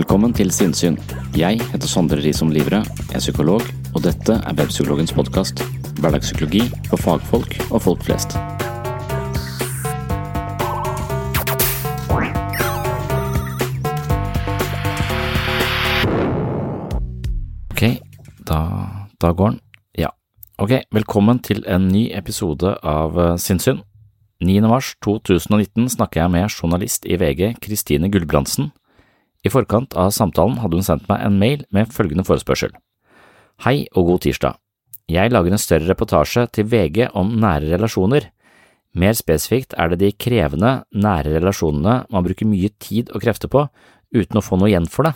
Velkommen til Sinnsyn. Jeg heter Sondre Risom Livre, er psykolog, og dette er Webpsykologens podkast. Hverdagspsykologi for fagfolk og folk flest. Ok, da, da går den. Ja. Ok, velkommen til en ny episode av Sinnsyn. Sinnssyn. 9. mars 2019 snakker jeg med journalist i VG Kristine Gulbrandsen. I forkant av samtalen hadde hun sendt meg en mail med følgende forespørsel. Hei og god tirsdag. Jeg lager en større reportasje til VG om nære relasjoner. Mer spesifikt er det de krevende, nære relasjonene man bruker mye tid og krefter på uten å få noe igjen for det.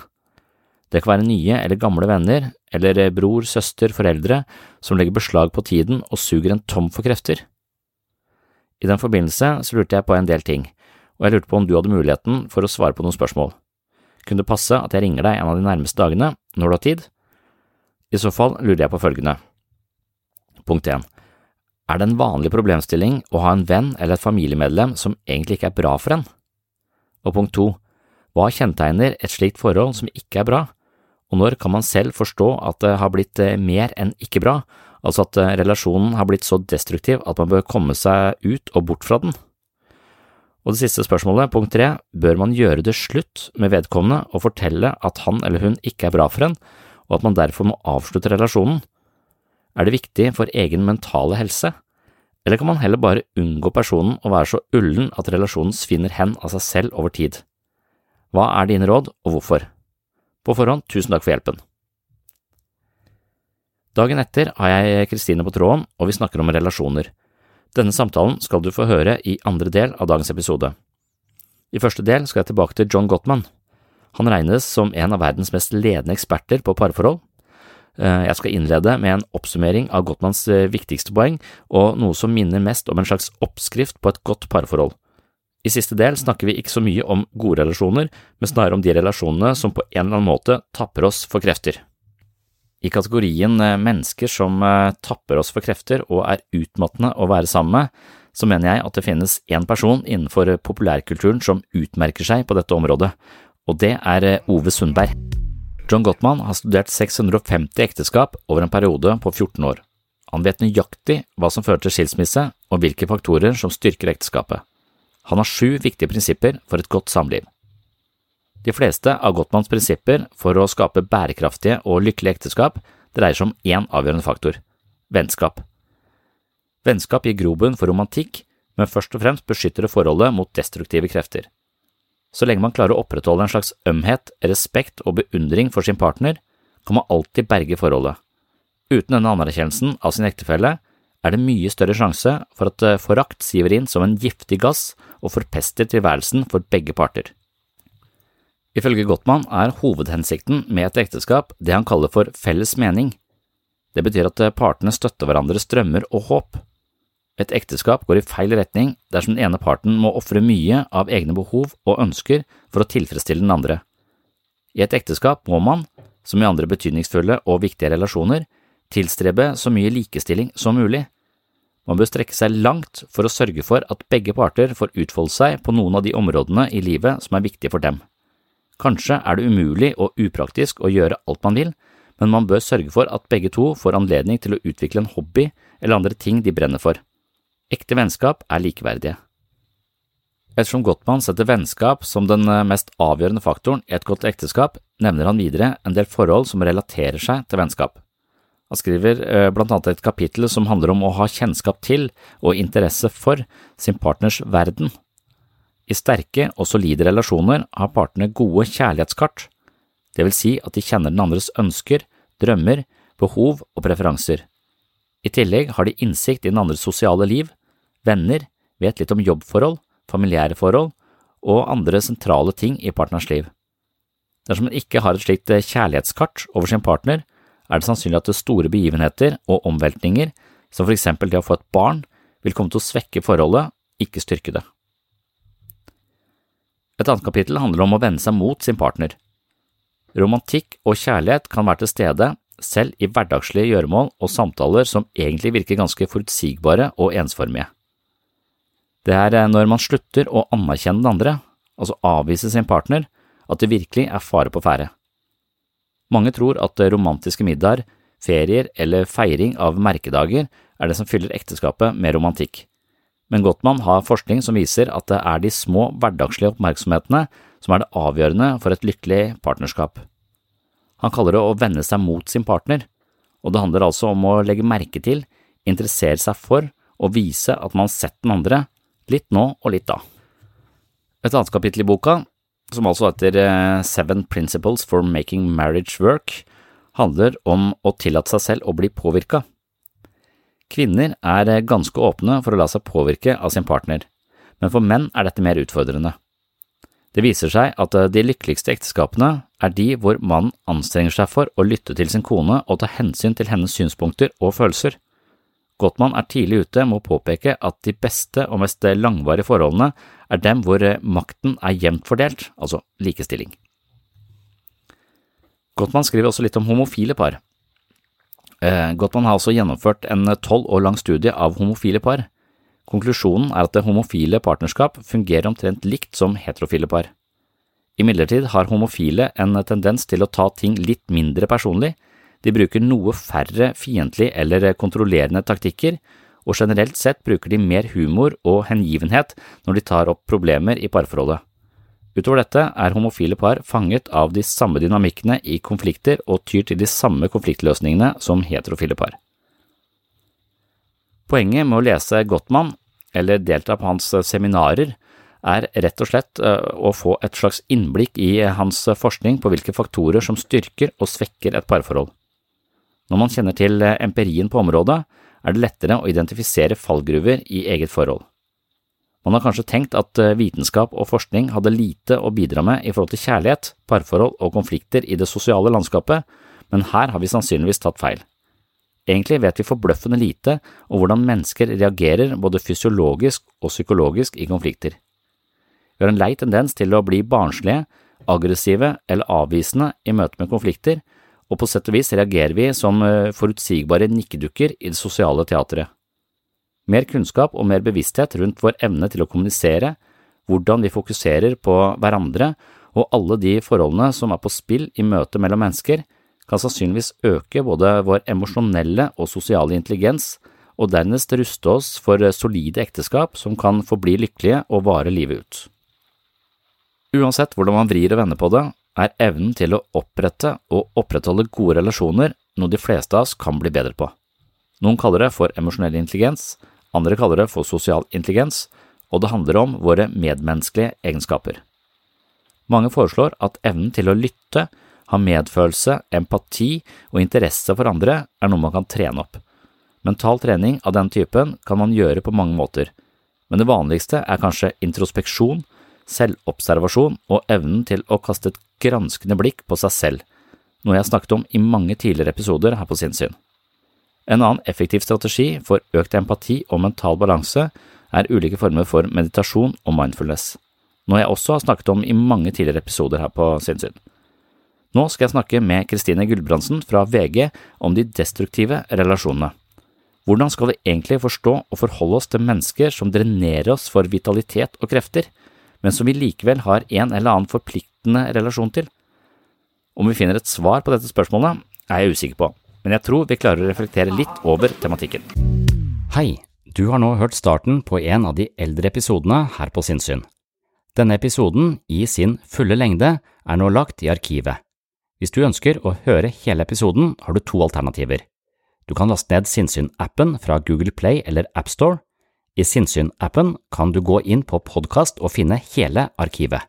Det kan være nye eller gamle venner, eller bror, søster, foreldre som legger beslag på tiden og suger en tom for krefter. I den forbindelse så lurte jeg på en del ting, og jeg lurte på om du hadde muligheten for å svare på noen spørsmål. Kunne det passe at jeg ringer deg en av de nærmeste dagene, når du har tid? I så fall lurer jeg på følgende. Punkt 1. Er det en vanlig problemstilling å ha en venn eller et familiemedlem som egentlig ikke er bra for en? Og punkt 2. Hva kjennetegner et slikt forhold som ikke er bra, og når kan man selv forstå at det har blitt mer enn ikke bra, altså at relasjonen har blitt så destruktiv at man bør komme seg ut og bort fra den? Og det siste spørsmålet, punkt tre, bør man gjøre det slutt med vedkommende og fortelle at han eller hun ikke er bra for en, og at man derfor må avslutte relasjonen? Er det viktig for egen mentale helse, eller kan man heller bare unngå personen og være så ullen at relasjonen svinner hen av seg selv over tid? Hva er dine råd, og hvorfor? På forhånd, tusen takk for hjelpen. Dagen etter har jeg Kristine på tråden, og vi snakker om relasjoner. Denne samtalen skal du få høre i andre del av dagens episode. I første del skal jeg tilbake til John Gottman. Han regnes som en av verdens mest ledende eksperter på parforhold. Eh, jeg skal innlede med en oppsummering av Gottmans eh, viktigste poeng, og noe som minner mest om en slags oppskrift på et godt parforhold. I siste del snakker vi ikke så mye om gode relasjoner, men snarere om de relasjonene som på en eller annen måte tapper oss for krefter. I kategorien eh, mennesker som tapper oss for krefter og er utmattende å være sammen med, så mener jeg at det finnes én person innenfor populærkulturen som utmerker seg på dette området, og det er Ove Sundberg. John Gottman har studert 650 ekteskap over en periode på 14 år. Han vet nøyaktig hva som fører til skilsmisse og hvilke faktorer som styrker ekteskapet. Han har sju viktige prinsipper for et godt samliv. De fleste av Gottmanns prinsipper for å skape bærekraftige og lykkelige ekteskap dreier seg om én avgjørende faktor – vennskap. Vennskap gir grobunn for romantikk, men først og fremst beskytter det forholdet mot destruktive krefter. Så lenge man klarer å opprettholde en slags ømhet, respekt og beundring for sin partner, kan man alltid berge forholdet. Uten denne anerkjennelsen av sin ektefelle er det mye større sjanse for at eh, forakt siver inn som en giftig gass og forpester tilværelsen for begge parter. Ifølge Gottmann er hovedhensikten med et ekteskap det han kaller for felles mening. Det betyr at partene støtter hverandres drømmer og håp. Et ekteskap går i feil retning dersom den ene parten må ofre mye av egne behov og ønsker for å tilfredsstille den andre. I et ekteskap må man, som i andre betydningsfulle og viktige relasjoner, tilstrebe så mye likestilling som mulig. Man bør strekke seg langt for å sørge for at begge parter får utfolde seg på noen av de områdene i livet som er viktige for dem. Kanskje er det umulig og upraktisk å gjøre alt man vil, men man bør sørge for at begge to får anledning til å utvikle en hobby eller andre ting de brenner for. Ekte vennskap er likeverdige. Ettersom Gottmann setter vennskap som den eh, mest avgjørende faktoren i et godt ekteskap, nevner han videre en del forhold som relaterer seg til vennskap. Han skriver eh, blant annet et kapittel som handler om å ha kjennskap til og interesse for sin partners verden. I sterke og solide relasjoner har partene gode kjærlighetskart, det vil si at de kjenner den andres ønsker, drømmer, behov og preferanser. I tillegg har de innsikt i den andres sosiale liv, venner, vet litt om jobbforhold, familiære forhold og andre sentrale ting i partners liv. Dersom en ikke har et slikt eh, kjærlighetskart over sin partner, er det sannsynlig at det store begivenheter og omveltninger, som for eksempel det å få et barn, vil komme til å svekke forholdet, ikke styrke det. Et annet kapittel handler om å vende seg mot sin partner. Romantikk og kjærlighet kan være til stede selv i hverdagslige gjøremål og samtaler som egentlig virker ganske forutsigbare og ensformige. Det er eh, når man slutter å anerkjenne den andre, altså avvise sin partner, at det virkelig er fare på ferde. Mange tror at romantiske middager, ferier eller feiring av merkedager er det som fyller ekteskapet med romantikk, men Gottmann har forskning som viser at det er de små hverdagslige oppmerksomhetene som er det avgjørende for et lykkelig partnerskap. Han kaller det å vende seg mot sin partner, og det handler altså om å legge merke til, interessere seg for og vise at man har sett den andre, litt nå og litt da. Et annet kapittel i boka, som altså heter eh, Seven Principles for Making Marriage Work, handler om å tillate seg selv å bli påvirka. Kvinner er eh, ganske åpne for å la seg påvirke av sin partner, men for menn er dette mer utfordrende. Det viser seg at eh, de lykkeligste ekteskapene er de hvor mannen anstrenger seg for å lytte til sin kone og ta hensyn til hennes synspunkter og følelser. Gottmann er tidlig ute med å påpeke at de beste og mest langvarige forholdene er dem hvor eh, makten er jevnt fordelt, altså likestilling. Gottmann skriver også litt om homofile par. Eh, Gottmann har også gjennomført en tolv år lang studie av homofile par. Konklusjonen er at det homofile partnerskap fungerer omtrent likt som heterofile par. Imidlertid har homofile en tendens til å ta ting litt mindre personlig, de bruker noe færre fiendtlige eller kontrollerende taktikker, og generelt sett bruker de mer humor og hengivenhet når de tar opp problemer i parforholdet. Utover dette er homofile par fanget av de samme dynamikkene i konflikter og tyr til de samme konfliktløsningene som heterofile par. Poenget med å lese Gottmann, eller delta på hans seminarer, er rett og slett eh, å få et slags innblikk i hans forskning på hvilke faktorer som styrker og svekker et parforhold. Når man kjenner til eh, empirien på området, er det lettere å identifisere fallgruver i eget forhold. Man har kanskje tenkt at eh, vitenskap og forskning hadde lite å bidra med i forhold til kjærlighet, parforhold og konflikter i det sosiale landskapet, men her har vi sannsynligvis tatt feil. Egentlig vet vi forbløffende lite om hvordan mennesker reagerer både fysiologisk og psykologisk i konflikter. Vi har en lei tendens til å bli barnslige, aggressive eller avvisende i møte med konflikter, og på sett og vis reagerer vi som eh, forutsigbare nikkedukker i det sosiale teatret. Mer kunnskap og mer bevissthet rundt vår evne til å kommunisere, hvordan vi fokuserer på hverandre og alle de forholdene som er på spill i møte mellom mennesker, kan sannsynligvis øke både vår emosjonelle og sosiale intelligens, og dernest ruste oss for solide ekteskap som kan forbli lykkelige og vare livet ut. Uansett hvordan man vrir og vender på det, er evnen til å opprette og opprettholde gode relasjoner noe de fleste av oss kan bli bedre på. Noen kaller det for emosjonell intelligens, andre kaller det for sosial intelligens, og det handler om våre medmenneskelige egenskaper. Mange foreslår at evnen til å lytte ha medfølelse, empati og interesse for andre er noe man kan trene opp. Mental trening av den typen kan man gjøre på mange måter, men det vanligste er kanskje introspeksjon, selvobservasjon og evnen til å kaste et granskende blikk på seg selv, noe jeg har snakket om i mange tidligere episoder her på Sinnsyn. En annen effektiv strategi for økt empati og mental balanse er ulike former for meditasjon og mindfulness, noe jeg også har snakket om i mange tidligere episoder her på Sinnsyn. Nå skal jeg snakke med Kristine Gulbrandsen fra VG om de destruktive relasjonene. Hvordan skal vi egentlig forstå og forholde oss til mennesker som drenerer oss for vitalitet og krefter, men som vi likevel har en eller annen forpliktende relasjon til? Om vi finner et svar på dette spørsmålet, er jeg usikker på, men jeg tror vi klarer å reflektere litt over tematikken. Hei, du har nå hørt starten på en av de eldre episodene her på Sinnsyn. Denne episoden, i sin fulle lengde, er nå lagt i arkivet. Hvis du ønsker å høre hele episoden, har du to alternativer. Du kan laste ned Sinnsyn-appen fra Google Play eller AppStore. I Sinnsyn-appen kan du gå inn på podkast og finne hele arkivet.